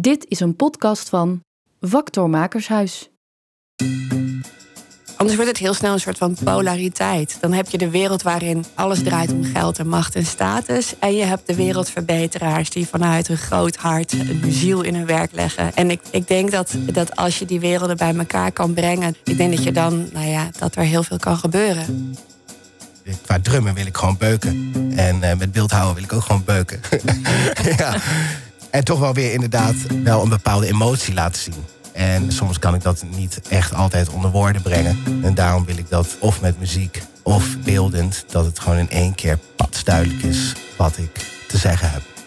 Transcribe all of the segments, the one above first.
Dit is een podcast van Vactor Makershuis. Anders wordt het heel snel een soort van polariteit. Dan heb je de wereld waarin alles draait om geld en macht en status. En je hebt de wereldverbeteraars die vanuit hun groot hart een ziel in hun werk leggen. En ik, ik denk dat, dat als je die werelden bij elkaar kan brengen, ik denk dat je dan, nou ja, dat er heel veel kan gebeuren. Qua drummen wil ik gewoon beuken. En uh, met beeldhouden wil ik ook gewoon beuken. ja. En toch wel weer inderdaad wel een bepaalde emotie laten zien. En soms kan ik dat niet echt altijd onder woorden brengen. En daarom wil ik dat of met muziek of beeldend... dat het gewoon in één keer patsduidelijk is wat ik te zeggen heb.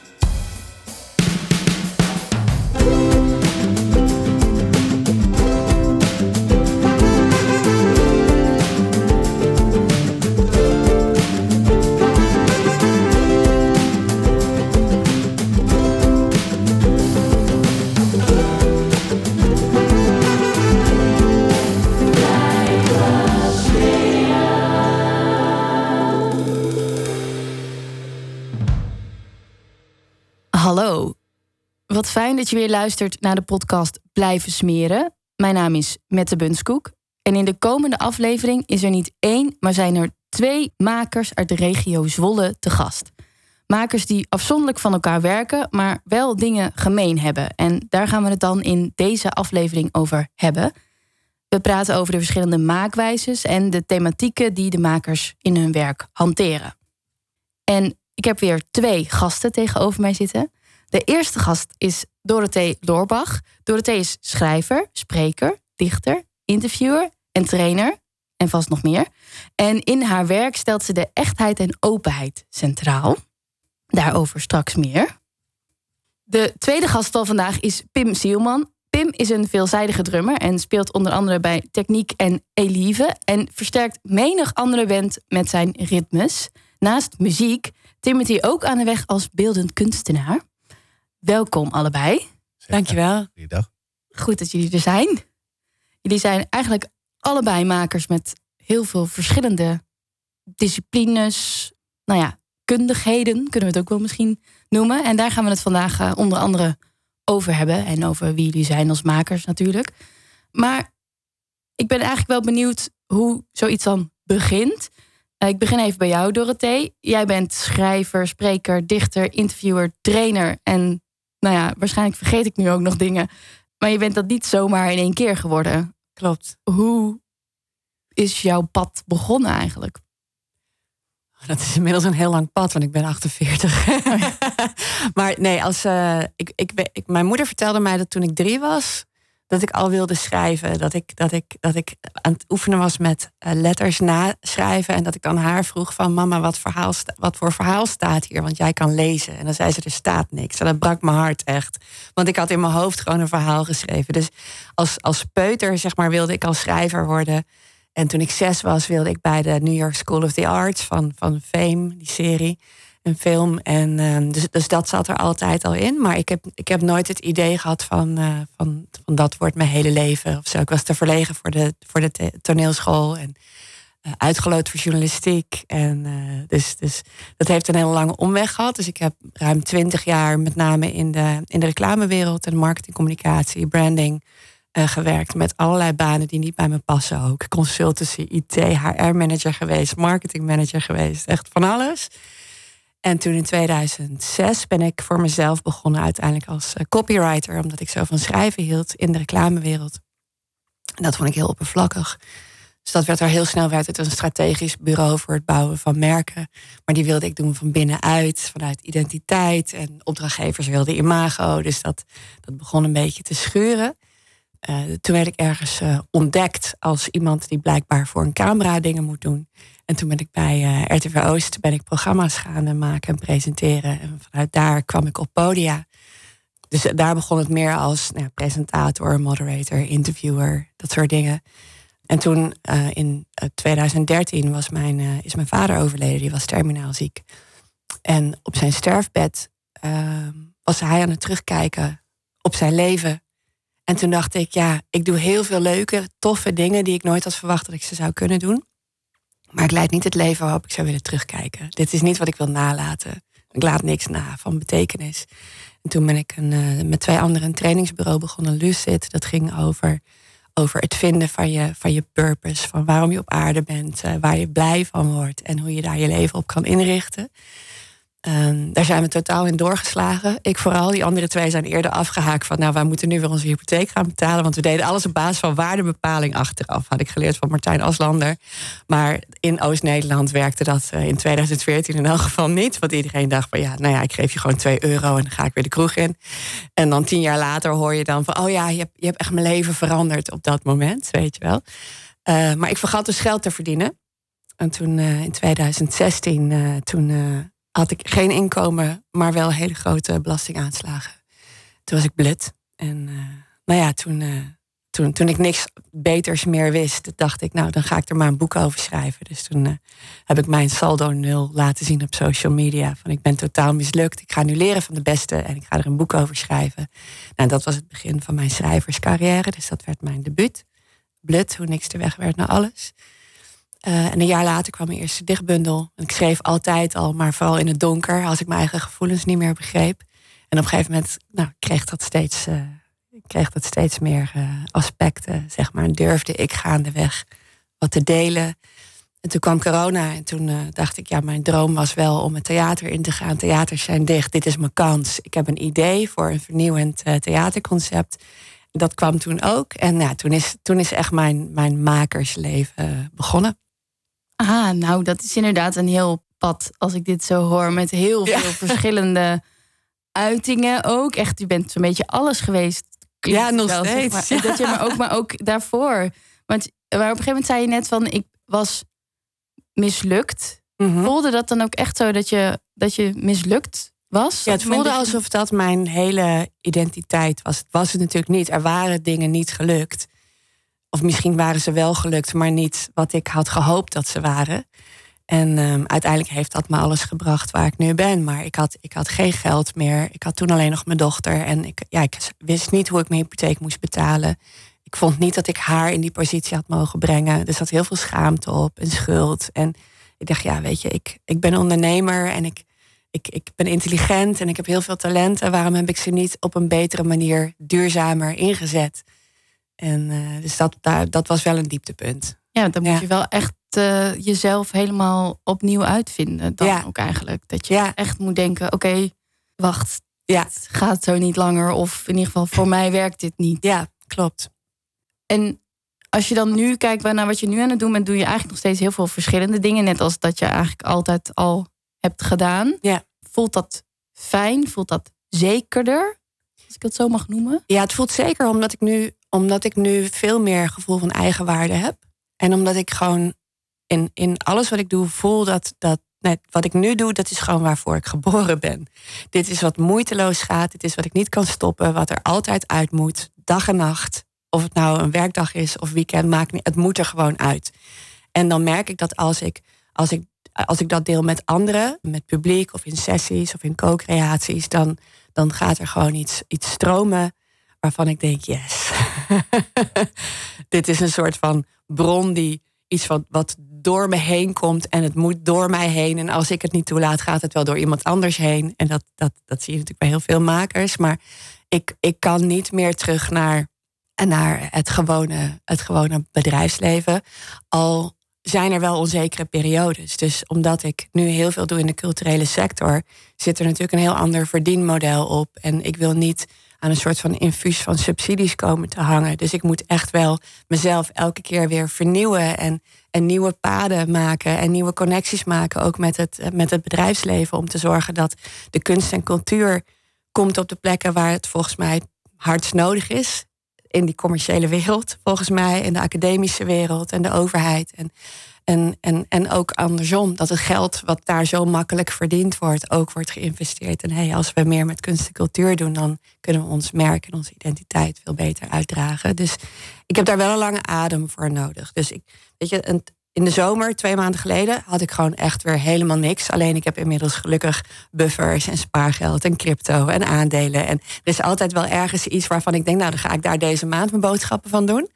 Wat fijn dat je weer luistert naar de podcast Blijven Smeren. Mijn naam is Mette Bunskoek. En in de komende aflevering is er niet één, maar zijn er twee makers uit de regio Zwolle te gast. Makers die afzonderlijk van elkaar werken, maar wel dingen gemeen hebben. En daar gaan we het dan in deze aflevering over hebben. We praten over de verschillende maakwijzes en de thematieken die de makers in hun werk hanteren. En ik heb weer twee gasten tegenover mij zitten. De eerste gast is Dorothee Loorbach. Dorothee is schrijver, spreker, dichter, interviewer en trainer. En vast nog meer. En in haar werk stelt ze de echtheid en openheid centraal. Daarover straks meer. De tweede gast van vandaag is Pim Zielman. Pim is een veelzijdige drummer en speelt onder andere bij Techniek en Elieve. En versterkt menig andere band met zijn ritmes. Naast muziek timmert hij ook aan de weg als beeldend kunstenaar. Welkom allebei. Dankjewel. Goeiedag. Goed dat jullie er zijn. Jullie zijn eigenlijk allebei makers met heel veel verschillende disciplines. Nou ja, kundigheden kunnen we het ook wel misschien noemen. En daar gaan we het vandaag uh, onder andere over hebben. En over wie jullie zijn als makers natuurlijk. Maar ik ben eigenlijk wel benieuwd hoe zoiets dan begint. Uh, ik begin even bij jou, Dorothee. Jij bent schrijver, spreker, dichter, interviewer, trainer en nou ja, waarschijnlijk vergeet ik nu ook nog dingen. Maar je bent dat niet zomaar in één keer geworden. Klopt. Hoe is jouw pad begonnen eigenlijk? Dat is inmiddels een heel lang pad, want ik ben 48. maar nee, als, uh, ik, ik, ik, mijn moeder vertelde mij dat toen ik drie was, dat ik al wilde schrijven. Dat ik, dat ik, dat ik aan het oefenen was met uh, letters naschrijven. En dat ik dan haar vroeg van mama, wat, verhaal wat voor verhaal staat hier? Want jij kan lezen. En dan zei ze, er staat niks. En dat brak mijn hart echt. Want ik had in mijn hoofd gewoon een verhaal geschreven. Dus als, als peuter, zeg maar, wilde ik al schrijver worden. En toen ik zes was, wilde ik bij de New York School of the Arts van, van Fame, die serie een film. En uh, dus, dus dat zat er altijd al in. Maar ik heb, ik heb nooit het idee gehad van, uh, van, van dat wordt mijn hele leven of zo. Ik was te verlegen voor de, voor de toneelschool en uh, uitgeloot voor journalistiek. En dus, dus dat heeft een hele lange omweg gehad. Dus ik heb ruim twintig jaar met name in de, in de reclamewereld en marketingcommunicatie, branding. gewerkt met allerlei banen die niet bij me passen ook. Consultancy, IT, HR-manager geweest, marketingmanager geweest. Echt van alles. En toen in 2006 ben ik voor mezelf begonnen uiteindelijk als eh, copywriter, omdat ik zo van schrijven hield in de reclamewereld. En dat vond ik heel oppervlakkig. Dus dat werd er heel snel werd het een strategisch bureau voor het bouwen van merken. Maar die wilde ik doen van binnenuit, vanuit identiteit. En opdrachtgevers wilden imago. Dus dat, dat begon een beetje te schuren. Uh, toen werd ik ergens uh, ontdekt als iemand die blijkbaar voor een camera dingen moet doen. En toen ben ik bij uh, RTV Oost ben ik programma's gaan maken en presenteren. En vanuit daar kwam ik op podia. Dus daar begon het meer als nou, presentator, moderator, interviewer, dat soort dingen. En toen uh, in 2013 was mijn, is mijn vader overleden, die was terminaal ziek. En op zijn sterfbed ehm, was hij aan het terugkijken op zijn leven. En toen dacht ik, ja, ik doe heel veel leuke, toffe dingen die ik nooit had verwacht dat ik ze zou kunnen doen. Maar ik leid niet het leven waarop ik zou willen terugkijken. Dit is niet wat ik wil nalaten. Ik laat niks na van betekenis. En toen ben ik een, met twee anderen een trainingsbureau begonnen, Lucid. Dat ging over, over het vinden van je, van je purpose. Van waarom je op aarde bent, waar je blij van wordt. En hoe je daar je leven op kan inrichten. Um, daar zijn we totaal in doorgeslagen. Ik vooral. Die andere twee zijn eerder afgehaakt van... nou, wij moeten nu weer onze hypotheek gaan betalen. Want we deden alles op basis van waardebepaling achteraf. Had ik geleerd van Martijn Aslander. Maar in Oost-Nederland werkte dat eh, in 2014 in elk geval niet. Want iedereen dacht van ja, nou ja, ik geef je gewoon 2 euro... en dan ga ik weer de kroeg in. En dan tien jaar later hoor je dan van... oh ja, je hebt, je hebt echt mijn leven veranderd op dat moment, weet je wel. Uh, maar ik vergat dus geld te verdienen. En toen uh, in 2016, toen had ik geen inkomen, maar wel hele grote belastingaanslagen. Toen was ik blut. En uh, nou ja, toen, uh, toen, toen ik niks beters meer wist, dacht ik, nou, dan ga ik er maar een boek over schrijven. Dus toen uh, heb ik mijn saldo nul laten zien op social media. Van ik ben totaal mislukt. Ik ga nu leren van de beste en ik ga er een boek over schrijven. Nou, dat was het begin van mijn schrijverscarrière. Dus dat werd mijn debuut. Blut, hoe niks te weg werd naar alles. Uh, en een jaar later kwam mijn eerste dichtbundel. Ik schreef altijd al, maar vooral in het donker, als ik mijn eigen gevoelens niet meer begreep. En op een gegeven moment nou, kreeg dat steeds, uh, kreeg dat steeds meer uh, aspecten, zeg maar. En durfde ik gaandeweg wat te delen. En toen kwam corona en toen dacht ik, ja, mijn droom was wel om het theater in te gaan. Theaters zijn dicht, dit is mijn kans. Ik heb een idee voor een vernieuwend theaterconcept. Dat kwam toen ook. En ja, toen, is, toen is echt mijn, mijn makersleven begonnen. Ah, nou, dat is inderdaad een heel pad als ik dit zo hoor. Met heel veel verschillende uitingen ook. Echt, u bent zo'n beetje alles geweest. Ja, nog steeds. maar, Dat je, maar, ook, maar ook daarvoor. Want maar op een gegeven moment zei je net van... ik was mislukt. Mm Voelde dat dan ook echt zo dat je, dat je mislukt was? Ja, het voelde alsof dat mijn hele identiteit was. Het was het natuurlijk niet. Er waren dingen niet gelukt. Of misschien waren ze wel gelukt, maar niet wat ik had gehoopt dat ze waren. En um, uiteindelijk heeft dat me alles gebracht waar ik nu ben. Maar ik had, ik had geen geld meer. Ik had toen alleen nog mijn dochter. En ik, ja, ik wist niet hoe ik mijn hypotheek moest betalen. Ik vond niet dat ik haar in die positie had mogen brengen. Er zat heel veel schaamte op en schuld. En ik dacht, ja, weet je, ik, ik ben ondernemer en ik, ik, ik ben intelligent en ik heb heel veel talenten. Waarom heb ik ze niet op een betere manier duurzamer ingezet? En uh, dus dat, daar, dat was wel een dieptepunt. Ja, dan moet je wel echt uh, jezelf helemaal opnieuw uitvinden. Dan ja. ook eigenlijk. Dat je ja. echt moet denken: oké, okay, wacht, ja. het gaat zo niet langer. Of in ieder geval, voor mij werkt dit niet. Ja, klopt. En als je dan nu kijkt naar wat je nu aan het doen bent, doe je eigenlijk nog steeds heel veel verschillende dingen. Net als dat je eigenlijk altijd al hebt gedaan. Ja. Voelt dat fijn? Voelt dat zekerder? Als ik het zo mag noemen. Ja, het voelt zeker omdat ik nu omdat ik nu veel meer gevoel van eigenwaarde heb. En omdat ik gewoon in, in alles wat ik doe voel dat, dat nee, wat ik nu doe, dat is gewoon waarvoor ik geboren ben. Dit is wat moeiteloos gaat. Dit is wat ik niet kan stoppen. Wat er altijd uit moet. Dag en nacht. Of het nou een werkdag is of weekend, maakt niet. Het moet er gewoon uit. En dan merk ik dat als ik, als ik, als ik dat deel met anderen, met publiek of in sessies of in co-creaties, dan, dan gaat er gewoon iets, iets stromen waarvan ik denk, yes. Dit is een soort van bron die iets wat, wat door me heen komt en het moet door mij heen. En als ik het niet toelaat, gaat het wel door iemand anders heen. En dat, dat, dat zie je natuurlijk bij heel veel makers. Maar ik, ik kan niet meer terug naar, naar het, gewone, het gewone bedrijfsleven. Al zijn er wel onzekere periodes. Dus omdat ik nu heel veel doe in de culturele sector, zit er natuurlijk een heel ander verdienmodel op. En ik wil niet aan een soort van infuus van subsidies komen te hangen. Dus ik moet echt wel mezelf elke keer weer vernieuwen en, en nieuwe paden maken en nieuwe connecties maken, ook met het, met het bedrijfsleven, om te zorgen dat de kunst en cultuur komt op de plekken waar het volgens mij hardst nodig is. In die commerciële wereld, volgens mij, in de academische wereld en de overheid. En en, en, en ook andersom, dat het geld wat daar zo makkelijk verdiend wordt, ook wordt geïnvesteerd. En hey, als we meer met kunst en cultuur doen, dan kunnen we ons merk en onze identiteit veel beter uitdragen. Dus ik heb daar wel een lange adem voor nodig. Dus ik, weet je, in de zomer, twee maanden geleden, had ik gewoon echt weer helemaal niks. Alleen ik heb inmiddels gelukkig buffers en spaargeld en crypto en aandelen. En er is altijd wel ergens iets waarvan ik denk, nou, dan ga ik daar deze maand mijn boodschappen van doen.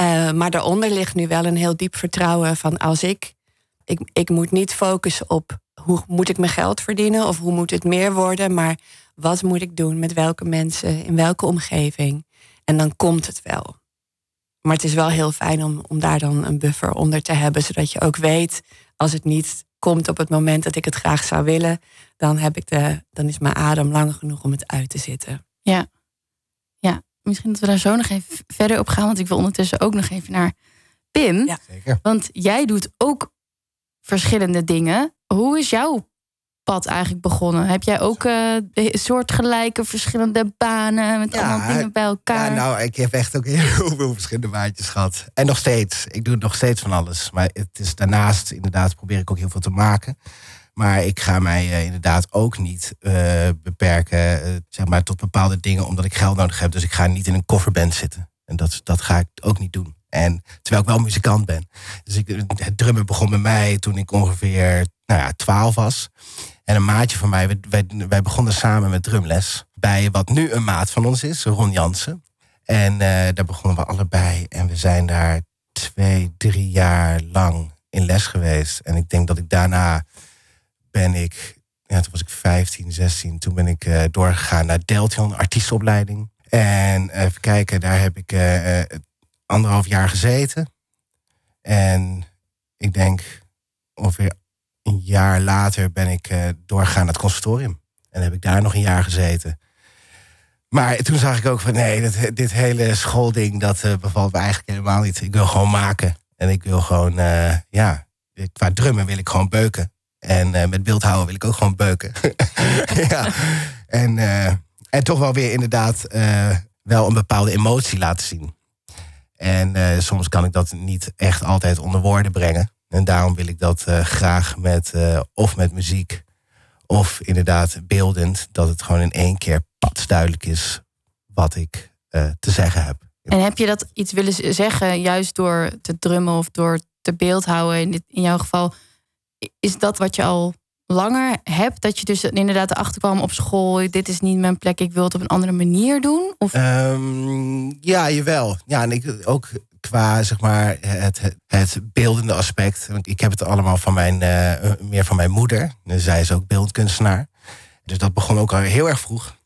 Uh, maar daaronder ligt nu wel een heel diep vertrouwen van als ik, ik, ik moet niet focussen op hoe moet ik mijn geld verdienen of hoe moet het meer worden, maar wat moet ik doen met welke mensen, in welke omgeving. En dan komt het wel. Maar het is wel heel fijn om, om daar dan een buffer onder te hebben, zodat je ook weet als het niet komt op het moment dat ik het graag zou willen, dan, heb ik de, dan is mijn adem lang genoeg om het uit te zitten. Ja. Misschien dat we daar zo nog even verder op gaan, want ik wil ondertussen ook nog even naar Pim. Ja. Zeker. Want jij doet ook verschillende dingen. Hoe is jouw pad eigenlijk begonnen? Heb jij ook uh, soortgelijke verschillende banen met allemaal dingen bij elkaar? Ja, nou, ik heb echt ook heel veel verschillende baantjes gehad. En nog steeds. Ik doe nog steeds van alles. Maar het is daarnaast, inderdaad, probeer ik ook heel veel te maken. Maar ik ga mij uh, inderdaad ook niet uh, beperken zeg maar, tot bepaalde dingen omdat ik geld nodig heb. Dus ik ga niet in een kofferband zitten. En dat, dat ga ik ook niet doen. En terwijl ik wel muzikant ben. Dus ik, het drummen begon bij mij toen ik ongeveer nou ja, 12 was. En een maatje van mij, wij, wij begonnen samen met drumles. Bij wat nu een maat van ons is, Ron Jansen. En daar begonnen we allebei. En we zijn daar twee, drie jaar lang in les geweest. En ik denk dat ik daarna ben ik, ja, toen was ik 15, 16. Toen ben ik uh, doorgegaan naar Deltion, artiestopleiding. En even kijken, daar heb ik uh, anderhalf jaar gezeten. En ik denk ongeveer een jaar later ben ik doorgegaan naar het conservatorium. En heb ik daar nog een jaar gezeten. Maar toen zag ik ook van nee, dit, dit hele schoolding, dat bevalt me eigenlijk helemaal niet. Ik wil gewoon maken. En ik wil gewoon, ja, qua drummen wil ik gewoon beuken. En met beeldhouden wil ik ook gewoon beuken. ja. En, en toch wel weer inderdaad wel een bepaalde emotie laten zien. En soms kan ik dat niet echt altijd onder woorden brengen. En daarom wil ik dat graag met, of met muziek, of inderdaad beeldend, dat het gewoon in één keer duidelijk is wat ik te zeggen heb. En heb je dat iets willen zeggen, juist door te drummen of door te beeldhouden? In, in jouw geval, is dat wat je al langer hebt? Dat je dus inderdaad erachter kwam op school, dit is niet mijn plek, ik wil het op een andere manier doen? Of? Um, ja, jawel. Ja, en ik ook qua zeg maar, het, het beeldende aspect. Ik heb het allemaal van mijn, uh, meer van mijn moeder. Zij is ook beeldkunstenaar. Dus dat begon ook al heel erg vroeg.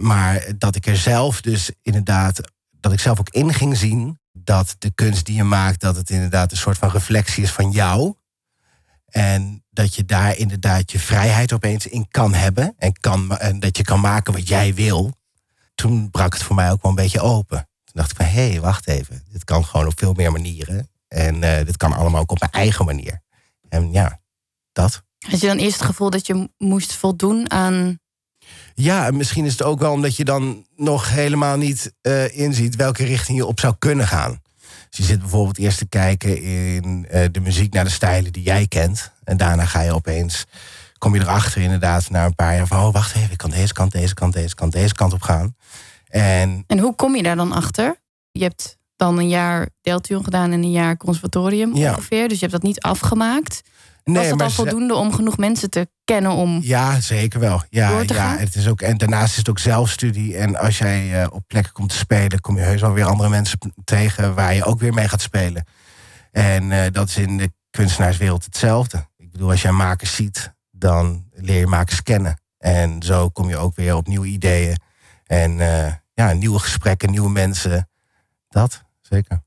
Maar dat ik er zelf dus inderdaad, dat ik zelf ook in ging zien dat de kunst die je maakt, dat het inderdaad een soort van reflectie is van jou. En dat je daar inderdaad je vrijheid opeens in kan hebben. En, kan, en dat je kan maken wat jij wil. Toen brak het voor mij ook wel een beetje open dacht ik van, hé, hey, wacht even. Dit kan gewoon op veel meer manieren. En uh, dit kan allemaal ook op mijn eigen manier. En ja, dat. Had je dan eerst het gevoel dat je moest voldoen aan... Ja, misschien is het ook wel omdat je dan nog helemaal niet uh, inziet welke richting je op zou kunnen gaan. Dus je zit bijvoorbeeld eerst te kijken in uh, de muziek naar de stijlen die jij kent. En daarna ga je opeens, kom je erachter inderdaad na een paar jaar van... oh, wacht even, ik kan deze kant, deze kant, deze kant, deze kant op gaan. En, en hoe kom je daar dan achter? Je hebt dan een jaar deeltuin gedaan en een jaar conservatorium ja. ongeveer. Dus je hebt dat niet afgemaakt. Nee, Was dat al voldoende om genoeg mensen te kennen om. Ja, zeker wel. Ja, ja, het is ook, en daarnaast is het ook zelfstudie. En als jij uh, op plekken komt te spelen, kom je heus wel weer andere mensen tegen waar je ook weer mee gaat spelen. En uh, dat is in de kunstenaarswereld hetzelfde. Ik bedoel, als jij makers ziet, dan leer je makers kennen. En zo kom je ook weer op nieuwe ideeën. En uh, ja, nieuwe gesprekken, nieuwe mensen. Dat, zeker.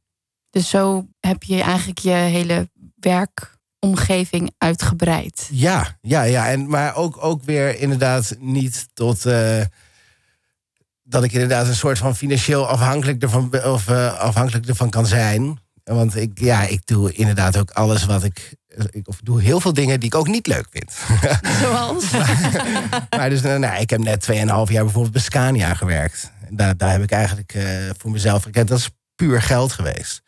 Dus zo heb je eigenlijk je hele werkomgeving uitgebreid. Ja, ja, ja. En, maar ook, ook weer inderdaad niet tot. Uh, dat ik inderdaad een soort van financieel afhankelijk ervan, of, uh, afhankelijk ervan kan zijn. Want ik, ja, ik doe inderdaad ook alles wat ik. Ik of doe heel veel dingen die ik ook niet leuk vind. Zoals? maar, maar dus, nou, ik heb net 2,5 jaar bijvoorbeeld bij Scania gewerkt. Daar, daar heb ik eigenlijk uh, voor mezelf gekend. Dat is puur geld geweest.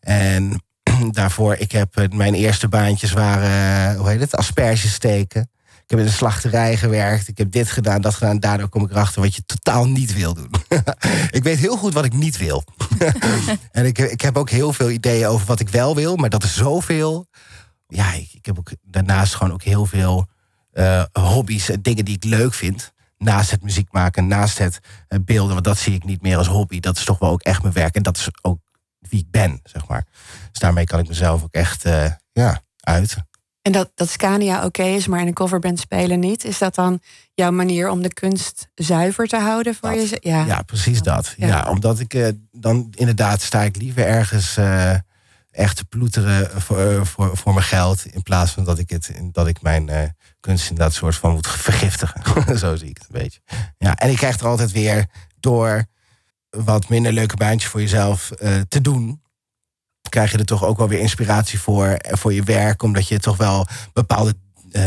En daarvoor, ik heb uh, mijn eerste baantjes waren, uh, hoe heet het, asperges steken. Ik heb in de slachterij gewerkt. Ik heb dit gedaan, dat gedaan. Daardoor kom ik erachter wat je totaal niet wil doen. ik weet heel goed wat ik niet wil. en ik, ik heb ook heel veel ideeën over wat ik wel wil. Maar dat is zoveel. Ja, ik, ik heb ook daarnaast gewoon ook heel veel uh, hobby's. Dingen die ik leuk vind naast het muziek maken, naast het beelden, want dat zie ik niet meer als hobby. Dat is toch wel ook echt mijn werk. En dat is ook wie ik ben, zeg maar. Dus daarmee kan ik mezelf ook echt uh, ja, uit. En dat, dat Scania oké is, maar in een coverband spelen niet. Is dat dan jouw manier om de kunst zuiver te houden voor je? Ja. ja, precies dat. Ja. omdat ik uh, dan inderdaad sta ik liever ergens uh, echt te ploeteren voor, uh, voor, voor mijn geld. In plaats van dat ik, het, dat ik mijn kunst inderdaad soort van moet vergiftigen. Zo zie ik het een beetje. Ja, en ik krijg er altijd weer door wat minder leuke baantjes voor jezelf te doen krijg je er toch ook wel weer inspiratie voor, eh, voor je werk. Omdat je toch wel bepaalde uh,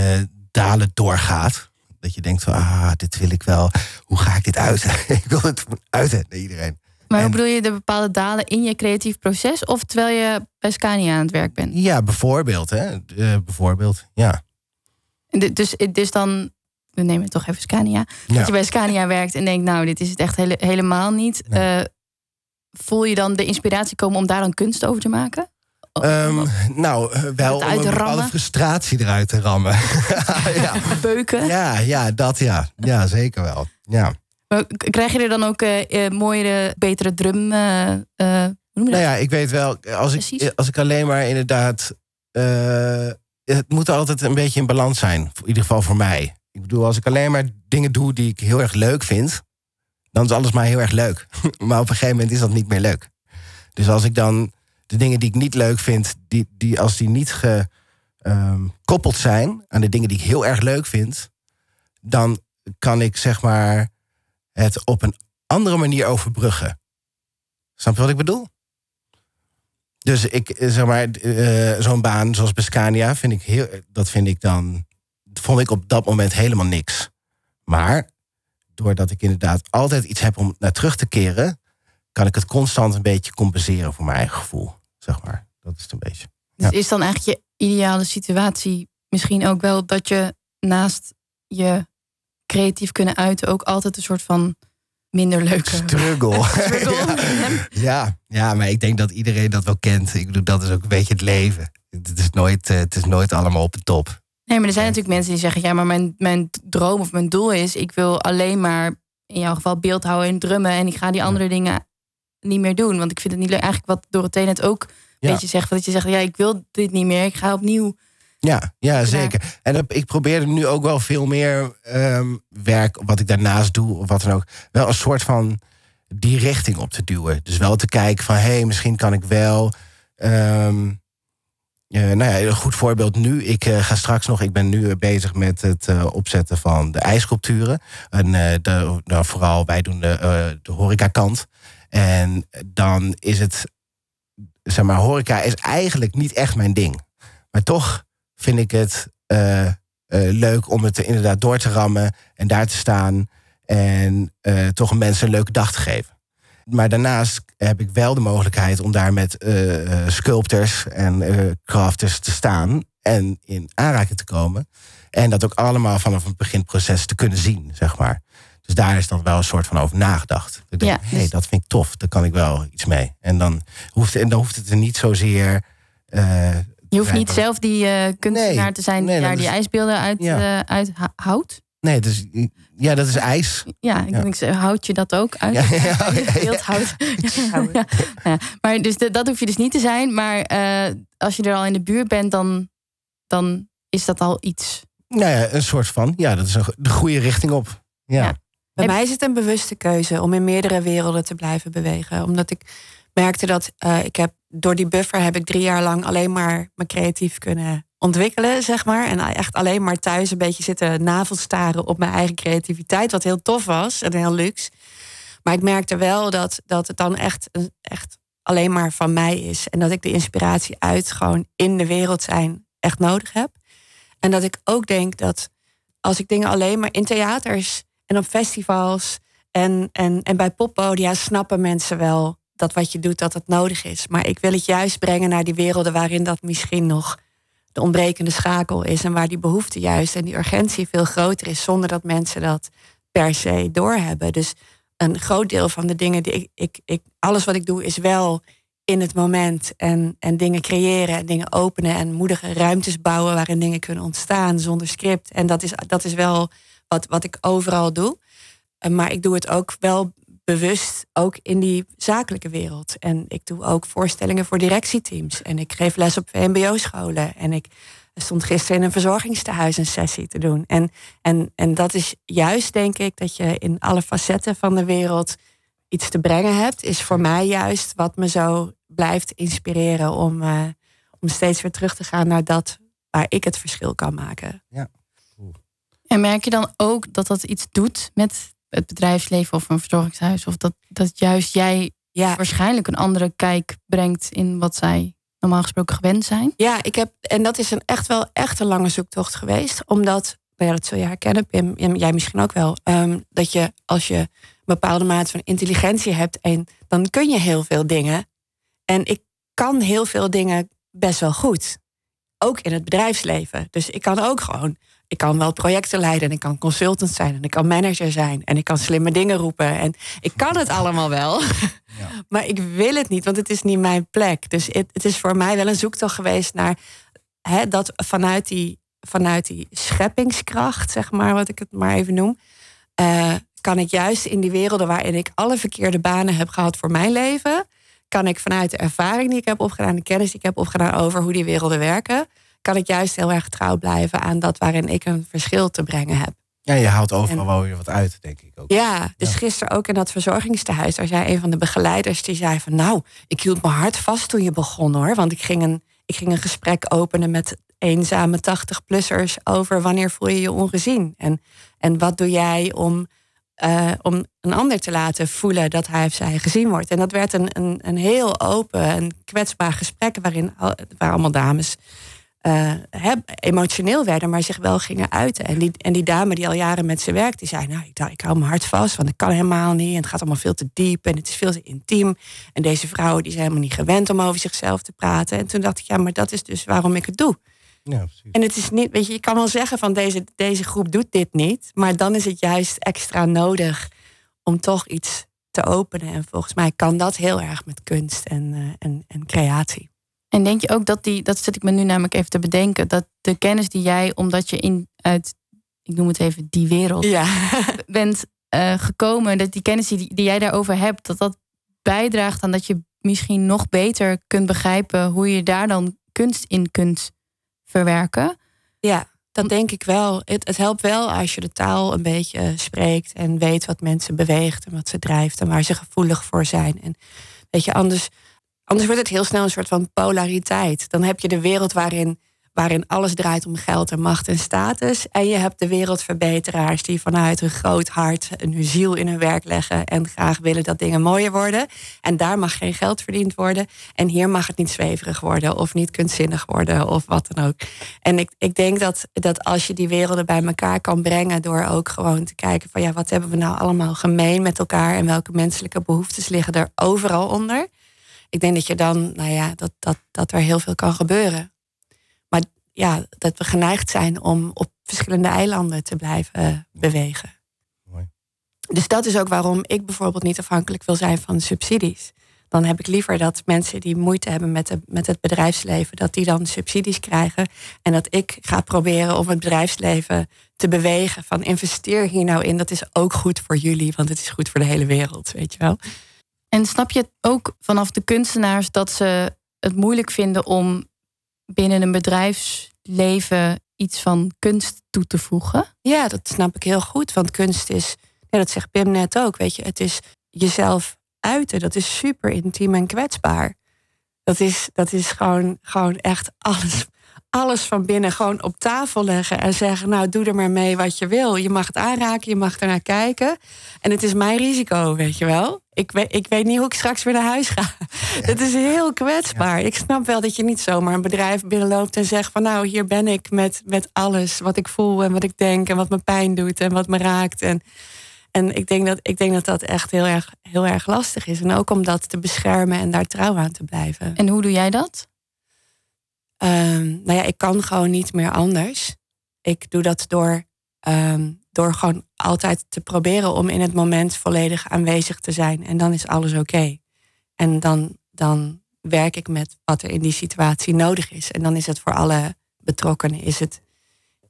dalen doorgaat. Dat je denkt van, ah, dit wil ik wel. Hoe ga ik dit uiten? ik wil het uiten naar iedereen. Maar hoe bedoel je de bepaalde dalen in je creatief proces? Of terwijl je bij Scania aan het werk bent? Ja, bijvoorbeeld. Hè? Uh, bijvoorbeeld, ja. Dus, dus dan, we nemen toch even Scania. Dat je bij Scania werkt en denkt, nou, dit is het echt hele, helemaal niet. Nee voel je dan de inspiratie komen om daar dan kunst over te maken? Um, nou, wel om alle frustratie eruit te rammen. ja. Beuken? Ja, ja, dat ja. Ja, zeker wel. Ja. Maar krijg je er dan ook uh, mooiere, betere drum? Uh, uh, nou ja, ik weet wel, als ik, als ik alleen maar inderdaad. het moet altijd een beetje in balans zijn. In ieder geval voor mij. Ik bedoel, als ik alleen maar dingen doe die ik heel erg leuk vind dan is alles maar heel erg leuk. maar op een gegeven moment is dat niet meer leuk. Dus als ik dan de dingen die ik niet leuk vind, die, die, als die niet gekoppeld ehm, zijn aan de dingen die ik heel erg leuk vind, dan kan ik zeg maar het op een andere manier overbruggen. Snap je wat ik bedoel? Dus ik eh, zeg maar, uh, zo'n baan zoals Bescania vind ik heel, dat vind ik dan, vond ik op dat moment helemaal niks. Maar doordat ik inderdaad altijd iets heb om naar terug te keren, kan ik het constant een beetje compenseren voor mijn eigen gevoel. Zeg maar. Dat is het een beetje. Dus is dan eigenlijk je ideale situatie misschien ook wel dat je naast je creatief kunnen uiten ook altijd een soort van minder leuke struggle. ja. ja. ja, maar ik denk dat iedereen dat wel kent. Ik bedoel, dat is ook een beetje het leven. Het is nooit, eh, het is nooit allemaal op de top. Nee, maar er zijn natuurlijk mensen die zeggen: ja, maar mijn, mijn droom of mijn doel is: ik wil alleen maar in jouw geval beeld houden en drummen. En ik ga die andere dingen niet meer doen. Want ik vind het niet leuk. Eigenlijk wat Dorothee net ook een beetje zegt: dat je zegt: ja, ik wil dit niet meer. Ik ga opnieuw. Ja, ja zeker. En ik probeer nu ook wel veel meer um, werk, wat ik daarnaast doe, of wat dan ook, wel een soort van die richting op te duwen. Dus wel te kijken van, hé, hey, misschien kan ik wel. Um, uh, nou ja, een goed voorbeeld nu. Ik uh, ga straks nog, ik ben nu eh, bezig met het opzetten van de ijssculpturen. En de, nou, vooral wij doen de, de horecakant. En dan is het, zeg maar, horeca is eigenlijk niet echt mijn ding. Maar toch vind ik het leuk om het inderdaad door te rammen en daar te staan. En toch mensen een leuke dag te geven. Maar daarnaast heb ik wel de mogelijkheid om daar met uh, sculptors en uh, crafters te staan en in aanraking te komen. En dat ook allemaal vanaf het beginproces te kunnen zien, zeg maar. Dus daar is dan wel een soort van over nagedacht. Ik denk, ja, hey, dus- dat vind ik tof, daar kan ik wel iets mee. En dan hoeft, en dan hoeft het er niet zozeer. Uh, je hoeft niet zelf die kunstenaar te zijn die daar die ijsbeelden uit, ja. uit houdt. Nee, dus, ja, dat is ijs. Ja, ik denk, houd je dat ook uit? Ja, ja, ja, ja, Maar dus dat hoef je dus niet te zijn. Maar uh, als je er al in de buurt bent, dan, dan is dat al iets. Nou ja, een soort van. Ja, dat is een, de goede richting op. Ja. Bij mij is het een bewuste keuze om in meerdere werelden te blijven bewegen. Omdat ik merkte dat uh, ik heb door die buffer heb ik drie jaar lang alleen maar me creatief kunnen ontwikkelen, zeg maar. En echt alleen maar thuis een beetje zitten navelstaren op mijn eigen creativiteit. Wat heel tof was en heel luxe. Maar ik merkte wel dat, dat het dan echt, echt alleen maar van mij is. En dat ik de inspiratie uit gewoon in de wereld zijn echt nodig heb. En dat ik ook denk dat als ik dingen alleen maar in theaters en op festivals en, en, en bij poppodia snappen mensen wel dat wat je doet, dat het nodig is. Maar ik wil het juist brengen naar die werelden waarin dat misschien nog de ontbrekende schakel is en waar die behoefte juist en die urgentie veel groter is, zonder dat mensen dat per se doorhebben. Dus een groot deel van de dingen die ik, ik, ik alles wat ik doe, is wel in het moment en, en dingen creëren en dingen openen en moedige ruimtes bouwen waarin dingen kunnen ontstaan zonder script. En dat is, dat is wel wat, wat ik overal doe. Maar ik doe het ook wel bewust ook in die zakelijke wereld. En ik doe ook voorstellingen voor directieteams. En ik geef les op VMBO-scholen. En ik stond gisteren in een verzorgingstehuis een sessie te doen. En, en, en dat is juist, denk ik, dat je in alle facetten van de wereld iets te brengen hebt, is voor mij juist wat me zo blijft inspireren om, uh, om steeds weer terug te gaan naar dat waar ik het verschil kan maken. Ja. En merk je dan ook dat dat iets doet met het bedrijfsleven of een verzorgingshuis? Of dat, dat juist jij ja. waarschijnlijk een andere kijk brengt in wat zij normaal gesproken gewend zijn? Ja, ik heb, en dat is een echt wel echt een lange zoektocht geweest. Omdat, nou ja, dat zul je herkennen, Pim, jij misschien ook wel. Um, dat je als je een bepaalde mate van intelligentie hebt, en dan kun je heel veel dingen. En ik kan heel veel dingen best wel goed. Ook in het bedrijfsleven. Dus ik kan ook gewoon ik kan wel projecten leiden en ik kan consultant zijn en ik kan manager zijn en ik kan slimme dingen roepen en ik kan het allemaal wel. Ja. maar ik wil het niet, want het is niet mijn plek. Dus het, het is voor mij wel een zoektocht geweest naar hè, dat vanuit die, vanuit die scheppingskracht, zeg maar, wat ik het maar even noem, uh, kan ik juist in die werelden waarin ik alle verkeerde banen heb gehad voor mijn leven, kan ik vanuit de ervaring die ik heb opgedaan, de kennis die ik heb opgedaan over hoe die werelden werken, kan ik juist heel erg trouw blijven aan dat waarin ik een verschil te brengen heb. Ja, je haalt overal wel weer wat uit, denk ik ook. Ja, dus gisteren ook in dat verzorgingstehuis, daar zei een van de begeleiders, die zei van nou, ik hield mijn hart vast toen je begon hoor. Want ik ging een, ik ging een gesprek openen met eenzame 80-plussers over wanneer voel je je ongezien. En, en wat doe jij om, uh, om een ander te laten voelen dat hij of zij gezien wordt. En dat werd een, een, een heel open en kwetsbaar gesprek waarin waar allemaal dames uh, emotioneel werden, maar zich wel gingen uiten. En die, en die dame die al jaren met ze werkt, die zei: Nou, ik, ik hou mijn hart vast, want ik kan helemaal niet. En het gaat allemaal veel te diep en het is veel te intiem. En deze vrouw die is helemaal niet gewend om over zichzelf te praten. En toen dacht ik: Ja, maar dat is dus waarom ik het doe. Ja, en het is niet, weet je, je kan wel zeggen van deze, deze groep doet dit niet, maar dan is het juist extra nodig om toch iets te openen. En volgens mij kan dat heel erg met kunst en, uh, en, en creatie. En denk je ook dat die, dat zit ik me nu namelijk even te bedenken, dat de kennis die jij, omdat je in uit, ik noem het even, die wereld ja. bent uh, gekomen, dat die kennis die, die jij daarover hebt, dat dat bijdraagt aan dat je misschien nog beter kunt begrijpen hoe je daar dan kunst in kunt verwerken? Ja, dat denk ik wel. Het, het, helpt wel als je de taal een beetje spreekt en weet wat mensen beweegt en wat ze drijft en waar ze gevoelig voor zijn. En weet je, anders Anders wordt het heel snel een soort van polariteit. Dan heb je de wereld waarin, waarin alles draait om geld en macht en status. En je hebt de wereldverbeteraars die vanuit hun groot hart hun ziel in hun werk leggen. En graag willen dat dingen mooier worden. En daar mag geen geld verdiend worden. En hier mag het niet zweverig worden of niet kunstzinnig worden of wat dan ook. En ik, ik denk dat, dat als je die werelden bij elkaar kan brengen. door ook gewoon te kijken van ja, wat hebben we nou allemaal gemeen met elkaar. En welke menselijke behoeftes liggen er overal onder ik denk dat je dan, nou ja, dat, dat, dat er heel veel kan gebeuren. Maar ja, dat we geneigd zijn om op verschillende eilanden te blijven eh, bewegen. Mooi. Dus dat is ook waarom ik bijvoorbeeld niet afhankelijk wil zijn van subsidies. Dan heb ik liever dat mensen die moeite hebben met, de, met het bedrijfsleven, dat die dan subsidies krijgen. En dat ik ga proberen om het bedrijfsleven te bewegen. Van investeer hier nou in, dat is ook goed voor jullie, want het is goed voor de hele wereld, weet je wel. En snap je ook vanaf de kunstenaars dat ze het moeilijk vinden om binnen een bedrijfsleven iets van kunst toe te voegen? Ja, dat snap ik heel goed. Want kunst is, ja, dat zegt Pim net ook, weet je, het is jezelf uiten. Dat is super intiem en kwetsbaar. Dat is, dat is gewoon, gewoon echt alles, alles van binnen gewoon op tafel leggen en zeggen: Nou, doe er maar mee wat je wil. Je mag het aanraken, je mag er naar kijken. En het is mijn risico, weet je wel. Ik weet, ik weet niet hoe ik straks weer naar huis ga. Het is heel kwetsbaar. Ik snap wel dat je niet zomaar een bedrijf binnenloopt en zegt: van nou, hier ben ik met, met alles wat ik voel en wat ik denk en wat me pijn doet en wat me raakt. En, en ik, denk dat, ik denk dat dat echt heel erg, heel erg lastig is. En ook om dat te beschermen en daar trouw aan te blijven. En hoe doe jij dat? Um, nou ja, ik kan gewoon niet meer anders. Ik doe dat door, um, door gewoon altijd te proberen om in het moment volledig aanwezig te zijn. En dan is alles oké. En dan, dan werk ik met wat er in die situatie nodig is. En dan is het voor alle betrokkenen is het,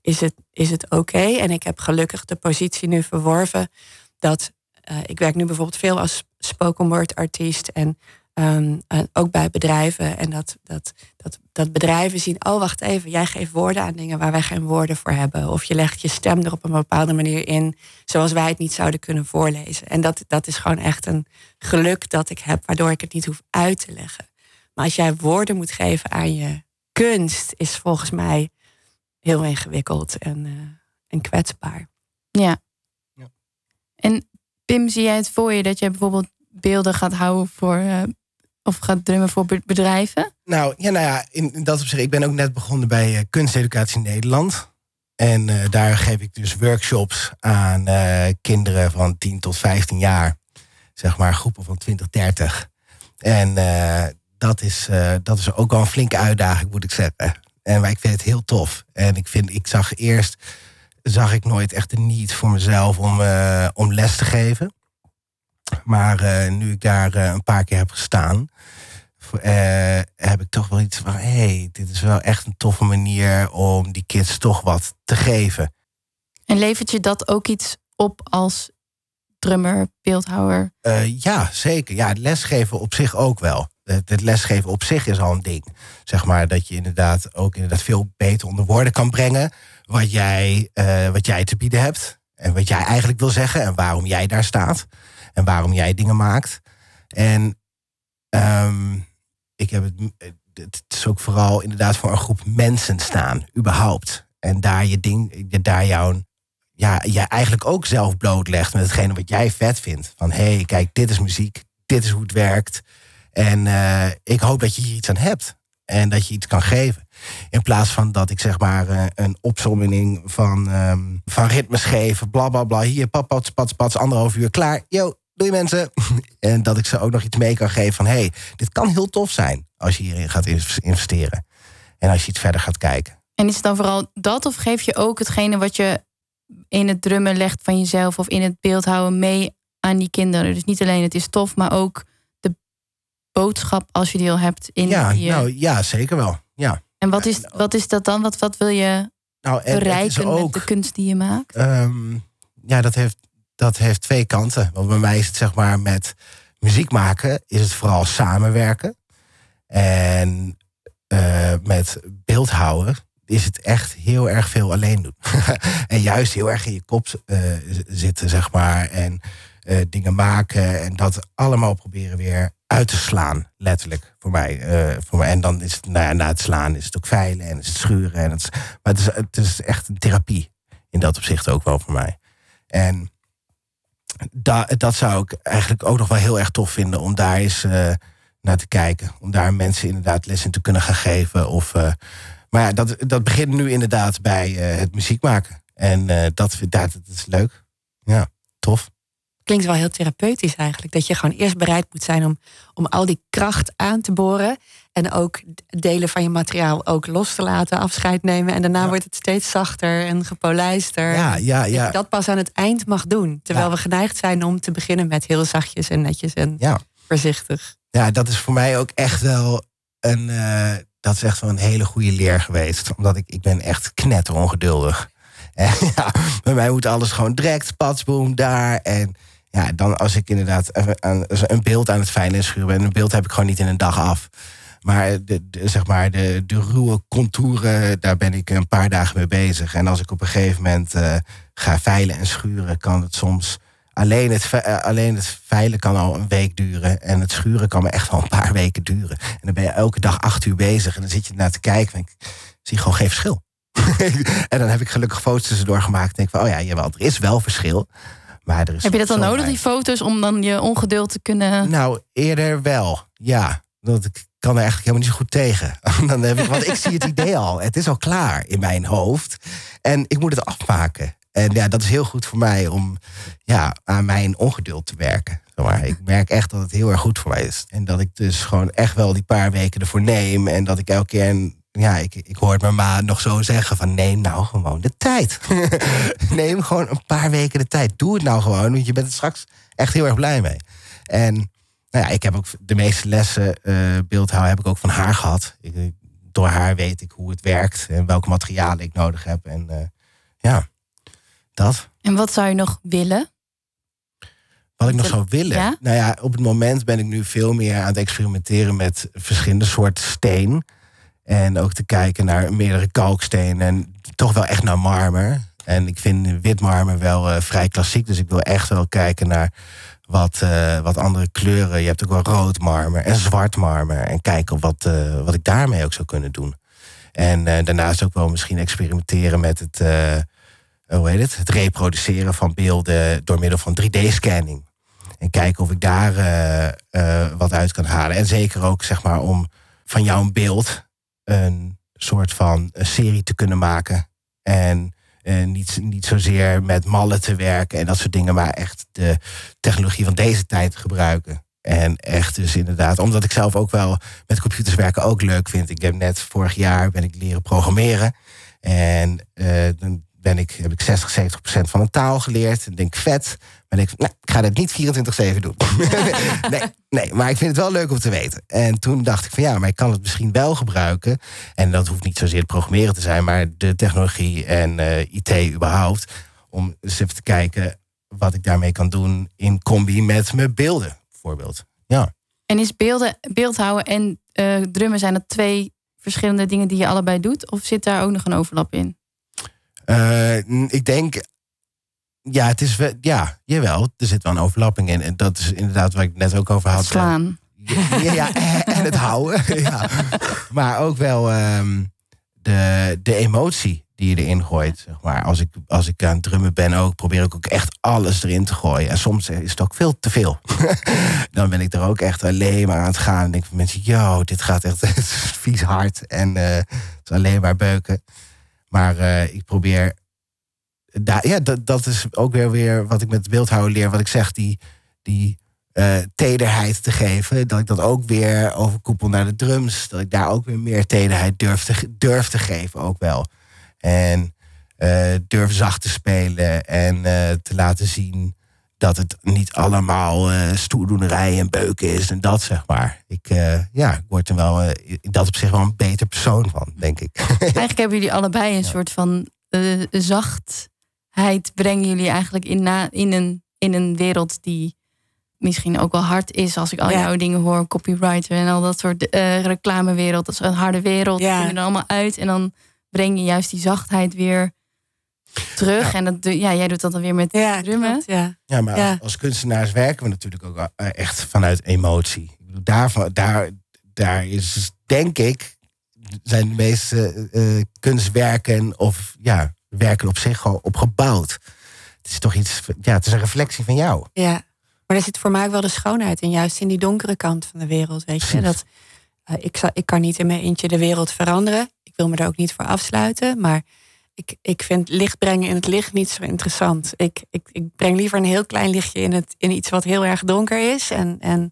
is het, is het oké. En ik heb gelukkig de positie nu verworven dat uh, ik werk nu bijvoorbeeld veel als spoken word artiest. En Ehm, ook bij bedrijven. En dat, dat, dat, dat bedrijven zien, oh wacht even, jij geeft woorden aan dingen waar wij geen woorden voor hebben. Of je legt je stem er op een bepaalde manier in, zoals wij het niet zouden kunnen voorlezen. En dat, dat is gewoon echt een geluk dat ik heb, waardoor ik het niet hoef uit te leggen. Maar als jij woorden moet geven aan je kunst, is volgens mij heel ingewikkeld en, uh, en kwetsbaar. Ja. ja. En Pim, zie jij het voor je dat je bijvoorbeeld beelden gaat houden voor uh, of gaat drummen voor bedrijven? Nou ja, nou ja, in, dat opzicht. Ik ben ook net begonnen bij uh, Kunsteducatie Nederland. En uh, daar geef ik dus workshops aan uh, kinderen van 10 tot 15 jaar. Zeg maar groepen van 20, 30. En dat, is, dat is ook wel een flinke uitdaging, moet ik zeggen. En ik vind het heel tof. En ik vind, ik zag eerst, zag ik nooit echt de niet voor mezelf om, om les te geven. Maar nu ik daar een paar keer heb gestaan, uh, heb ik toch wel iets van: hé, hey, dit is wel echt een toffe manier om die kids toch wat te geven. En levert je dat ook iets op als drummer, beeldhouwer? Uh, ja, zeker. Ja, het lesgeven op zich ook wel. Het, het, lesgeven op zich is al een ding. Zeg maar dat je inderdaad ook inderdaad veel beter onder woorden kan brengen wat jij, uh, wat jij te bieden hebt. En wat jij eigenlijk wil zeggen en waarom jij daar staat. En waarom jij dingen maakt. En um, ik heb het, het is ook vooral inderdaad voor een groep mensen staan, überhaupt. En daar je ding, daar jouw, ja, je eigenlijk ook zelf blootlegt met hetgene wat jij vet vindt. Van hé, hey, kijk, dit is muziek, dit is hoe het werkt. En uh, ik hoop dat je hier iets aan hebt. En dat je iets kan geven. In plaats van dat ik zeg maar uh, een opzomming van, um, van ritmes geef. Bla bla bla. Hier, pats, pats, pats, pats, anderhalf uur klaar. Yo, doei mensen. en dat ik ze ook nog iets mee kan geven van... hé, hey, dit kan heel tof zijn als je hierin gaat investeren. En als je iets verder gaat kijken. En is het dan vooral dat of geef je ook hetgene wat je in het drummen legt van jezelf... of in het beeldhouden mee aan die kinderen? Dus niet alleen het is tof, maar ook de boodschap als je die al hebt in ja. Nou, ja, zeker wel. Ja. En wat is, wat is dat dan? Wat, wat wil je nou, bereiken ook, met de kunst die je maakt? Um, ja, dat heeft dat heeft twee kanten. Want bij mij is het zeg maar met muziek maken is het vooral samenwerken. En uh, met beeldhouden is het echt heel erg veel alleen doen. en juist heel erg in je kop uh, zitten, zeg maar. En uh, dingen maken en dat allemaal proberen weer uit te slaan, letterlijk voor mij. voor. En dan is het, nou ja, na het slaan is het ook veilen en is het schuren. En het maar het is, het is echt een therapie in dat opzicht ook wel voor mij. En da, dat zou ik eigenlijk ook nog wel heel erg tof vinden om daar eens uh, naar te kijken. Om daar mensen inderdaad les in te kunnen gaan geven. Of, uh, maar ja, dat, dat begint nu inderdaad bij uh, het muziek maken. En dat, dat, dat is leuk. Ja, tof. Klinkt wel heel therapeutisch eigenlijk. Dat je gewoon eerst bereid moet zijn om, om al die kracht aan te boren. En ook delen van je materiaal ook los te laten, afscheid nemen. En daarna wordt het steeds zachter en gepolijster. Ja, ja, ja. Dat je dat pas aan het eind mag doen. Terwijl we geneigd zijn om te beginnen met heel zachtjes en netjes en ja. voorzichtig. Ja, dat is voor mij ook echt wel een. Uh, dat is echt wel een hele goede leer geweest. Omdat ik, ik ben echt knetterongeduldig. En ja, bij mij moet alles gewoon direct, patsboom, daar. En ja, dan als ik inderdaad een beeld aan het fijnen schuren ben, een beeld heb ik gewoon niet in een dag af. Maar, de, zeg maar de, de ruwe contouren, daar ben ik een paar dagen mee bezig. En als ik op een gegeven moment uh, ga veilen en schuren, kan het soms. Alleen het, uh, alleen het veilen kan al een week duren. En het schuren kan me echt wel een paar weken duren. En dan ben je elke dag acht uur bezig. En dan zit je naar te kijken. En ik zie gewoon geen verschil. en dan heb ik gelukkig foto's tussendoor gemaakt. En denk van, oh ja, jawel, er is wel verschil. Maar er is heb je dat dan nodig, die foto's, om dan je ongeduld te kunnen. Nou, eerder wel, ja. Dat ik kan er eigenlijk helemaal niet zo goed tegen. Dan heb ik, want ik zie het idee al. Het is al klaar in mijn hoofd. En ik moet het afmaken. En ja, dat is heel goed voor mij om ja, aan mijn ongeduld te werken. Maar ik merk echt dat het heel erg goed voor mij is. En dat ik dus gewoon echt wel die paar weken ervoor neem. En dat ik elke keer, een, ja, ik, ik hoor mijn ma nog zo zeggen van neem nou gewoon de tijd. neem gewoon een paar weken de tijd. Doe het nou gewoon, want je bent er straks echt heel erg blij mee. En nou ja, ik heb ook de meeste lessen uh, beeldhouden heb ik ook van haar gehad. Ik, door haar weet ik hoe het werkt en welke materialen ik nodig heb. En uh, ja, dat. En wat zou je nog willen? Wat ik nog zou willen. Ja? Nou ja, op het moment ben ik nu veel meer aan het experimenteren met verschillende soorten steen. En ook te kijken naar meerdere kalkstenen. En toch wel echt naar marmer. En ik vind wit marmer wel eh, vrij klassiek. Dus ik wil echt wel kijken naar wat, eh, wat andere kleuren. Je hebt ook wel rood marmer en zwart marmer. En kijken wat, eh, wat ik daarmee ook zou kunnen doen. En daarnaast ook wel misschien experimenteren met het, hoe heet het? het reproduceren van beelden door middel van 3D-scanning. En kijken of ik daar wat uit kan halen. En zeker ook zeg maar om van jouw beeld een soort van een serie te kunnen maken. En eh, niet, niet zozeer met mallen te werken en dat soort dingen, maar echt de technologie van deze tijd gebruiken. En echt dus inderdaad, omdat ik zelf ook wel met computers werken ook leuk vind. Ik heb net vorig jaar ben ik leren programmeren. En eh, dan ben ik, heb ik 60, 70 procent van een taal geleerd. En denk vet. Maar denk, nou, ik ga dat niet 24-7 doen. nee, nee, maar ik vind het wel leuk om te weten. En toen dacht ik van ja, maar ik kan het misschien wel gebruiken. En dat hoeft niet zozeer het programmeren te zijn, maar de technologie en eh, IT überhaupt. Om eens even te kijken wat ik daarmee kan doen in combi met mijn beelden, bijvoorbeeld. Ja. En is beelden, beeldhouden en eh, drummen, zijn dat twee verschillende dingen die je allebei doet? Of zit daar ook nog een overlap in? Eh, ik denk, ja, het is wel, ja, jawel, er zit wel een overlapping in. En dat is inderdaad waar ik het net ook over had. Slaan. Ja, ja, en het houden. Ja. Maar ook wel ehm, de, de emotie die je erin gooit. Zeg maar. als, ik, als ik aan het drummen ben ook, probeer ik ook echt alles erin te gooien. En soms is het ook veel te veel. Dan ben ik er ook echt alleen maar aan het gaan. En denk van mensen, yo, dit gaat echt vies hard. En eh, het is alleen maar beuken. Maar eh, ik probeer... Ja, dat, dat is ook weer, weer wat ik met beeldhouden leer. Wat ik zeg, die, die eh, tederheid te geven. Dat ik dat ook weer overkoepel naar de drums. Dat ik daar ook weer meer tederheid durf te, durf te geven ook wel. En eh, durf zacht te spelen. En te laten zien dat het niet allemaal eh stoerdoenerij en beuken is. En dat zeg maar. Ik, eh, ja, ik word er wel eh, in dat op zich wel een beter persoon van, denk ik. Eigenlijk hebben jullie allebei een soort van eh, zachtheid. Brengen jullie eigenlijk in, na, in, een, in een wereld die misschien ook wel hard is. Als ik al Ja. jouw dingen hoor, copywriter en al dat soort eh, reclamewereld. Dat is een harde wereld. Ja. Ja. Kom je er allemaal uit. En dan breng je juist die zachtheid weer terug. Ja. En dat, ja, jij doet dat dan weer met Ja, drummen. klopt, ja. Ja, maar Ja. Als, als kunstenaars werken we natuurlijk ook eh, echt vanuit emotie. Daarvan, daar, daar is, denk ik, zijn de meeste eh, eh, kunstwerken of ja, werken op zich gewoon op gebouwd. Het is toch iets, ja, het is een reflectie van jou. Ja, maar daar zit voor mij ook wel de schoonheid in, juist in die donkere kant van de wereld. Weet je, dat, eh, ik, zal, ik kan niet in mijn eentje de wereld veranderen. Ik wil me er ook niet voor afsluiten. Maar ik, ik vind licht brengen in het licht niet zo interessant. Ik, ik, ik breng liever een heel klein lichtje in, het, in iets wat heel erg donker is. En, en,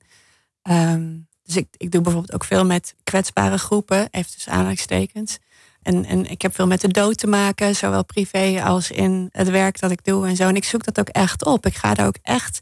ehm, dus ik, ik doe bijvoorbeeld ook veel met kwetsbare groepen, even tussen aanhalingstekens. En, en ik heb veel met de dood te maken, zowel privé als in het werk dat ik doe en zo. En ik zoek dat ook echt op. Ik ga daar ook echt.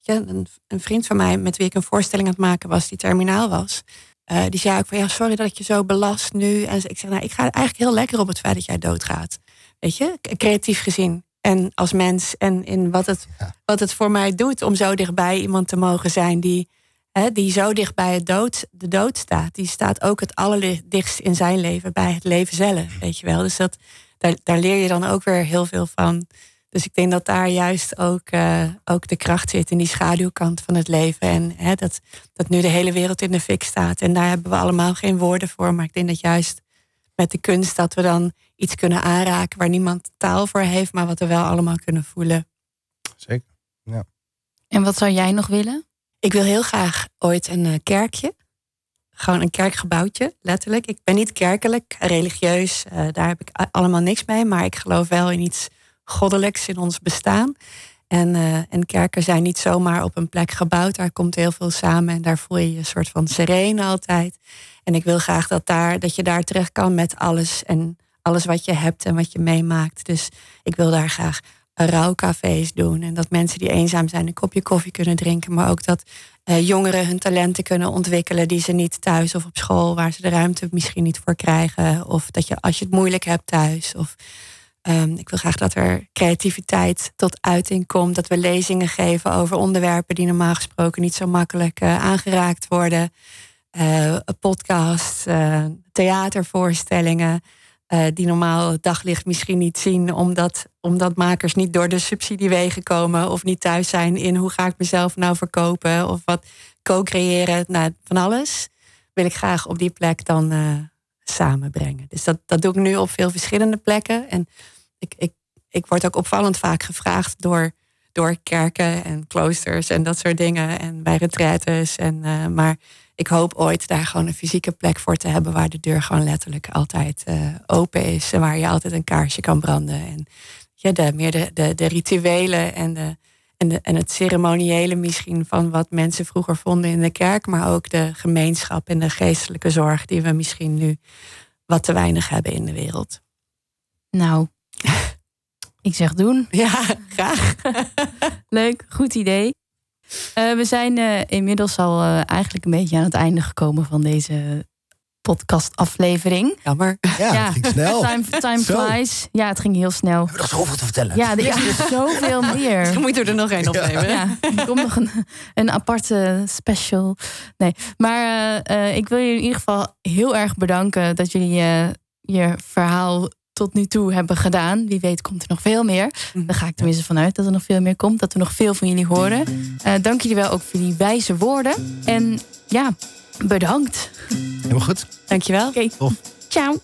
Ja, een, een vriend van mij met wie ik een voorstelling aan het maken was, die terminaal was. Eh, die zei ook van ja, sorry dat ik je zo belast nu. En ik zeg, nou, ik ga eigenlijk heel lekker op het feit dat jij doodgaat. Weet je, creatief gezien. En als mens en in wat het, Ja. wat het voor mij doet om zo dichtbij iemand te mogen zijn die, hè, die zo dicht bij het dood, de dood staat. Die staat ook het allerdichtst in zijn leven bij het leven zelf. Weet je wel. Dus dat, daar, daar leer je dan ook weer heel veel van. Dus ik denk dat daar juist ook, eh, ook de kracht zit in die schaduwkant van het leven. En hè, dat, dat nu de hele wereld in de fik staat. En daar hebben we allemaal geen woorden voor. Maar ik denk dat juist met de kunst dat we dan iets kunnen aanraken waar niemand taal voor heeft, maar wat we wel allemaal kunnen voelen. Zeker. En wat zou jij nog willen? Ik wil heel graag ooit een eh, kerkje. Gewoon een kerkgebouwtje, letterlijk. Ik ben niet kerkelijk, religieus, eh, daar heb ik allemaal niks mee. Maar ik geloof wel in iets goddelijks in ons bestaan. En, eh, en kerken zijn niet zomaar op een plek gebouwd. Daar komt heel veel samen en daar voel je je een soort van serene altijd. En ik wil graag dat, daar, dat je daar terecht kan met alles. En alles wat je hebt en wat je meemaakt. Dus ik wil daar graag rouwcafés doen. En dat mensen die eenzaam zijn een kopje koffie kunnen drinken. Maar ook dat eh, jongeren hun talenten kunnen ontwikkelen die ze niet thuis of op school, waar ze de ruimte misschien niet voor krijgen. Of dat je als je het moeilijk hebt thuis. Of Ehm, ik wil graag dat er creativiteit tot uiting komt. Dat we lezingen geven over onderwerpen die normaal gesproken niet zo makkelijk uh, aangeraakt worden. Uh, podcast, uh, theatervoorstellingen. die normaal het daglicht misschien niet zien, omdat, omdat makers niet door de subsidiewegen komen of niet thuis zijn in hoe ga ik mezelf nou verkopen of wat co-creëren. Nou, van alles wil ik graag op die plek dan samenbrengen. Dus dat, dat doe ik nu op veel verschillende plekken. En ik, ik, ik word ook opvallend vaak gevraagd door, door kerken en kloosters en dat soort dingen. En bij retraites. En, uh, maar ik hoop ooit daar gewoon een fysieke plek voor te hebben waar de deur gewoon letterlijk altijd uh, open is. En waar je altijd een kaarsje kan branden. En ja, de, meer de, de, de rituelen en, de, en, de, en het ceremoniële misschien van wat mensen vroeger vonden in de kerk. Maar ook de gemeenschap en de geestelijke zorg die we misschien nu wat te weinig hebben in de wereld. Nou, ik zeg doen. Ja, graag. Leuk, goed idee. Uh, we zijn uh, inmiddels al uh, eigenlijk een beetje aan het einde gekomen van deze podcastaflevering. Jammer. Ja, ja. het ging snel. Time, time flies. Ja, het ging heel snel. We hebben nog zoveel te vertellen. Ja, er is ja. zoveel meer. Dan moeten we er nog één opnemen. Ja, er komt nog een, een aparte special. Nee, maar ik wil jullie in ieder geval heel erg bedanken dat jullie je verhaal tot nu toe hebben gedaan. Wie weet komt er nog veel meer. Mhm. Daar ga ik tenminste vanuit dat er nog veel meer komt. Dat we nog veel van jullie horen. Uh, dank jullie wel ook voor die wijze woorden. En ja, bedankt. Helemaal goed. Dankjewel. Oké. Okay. Ciao.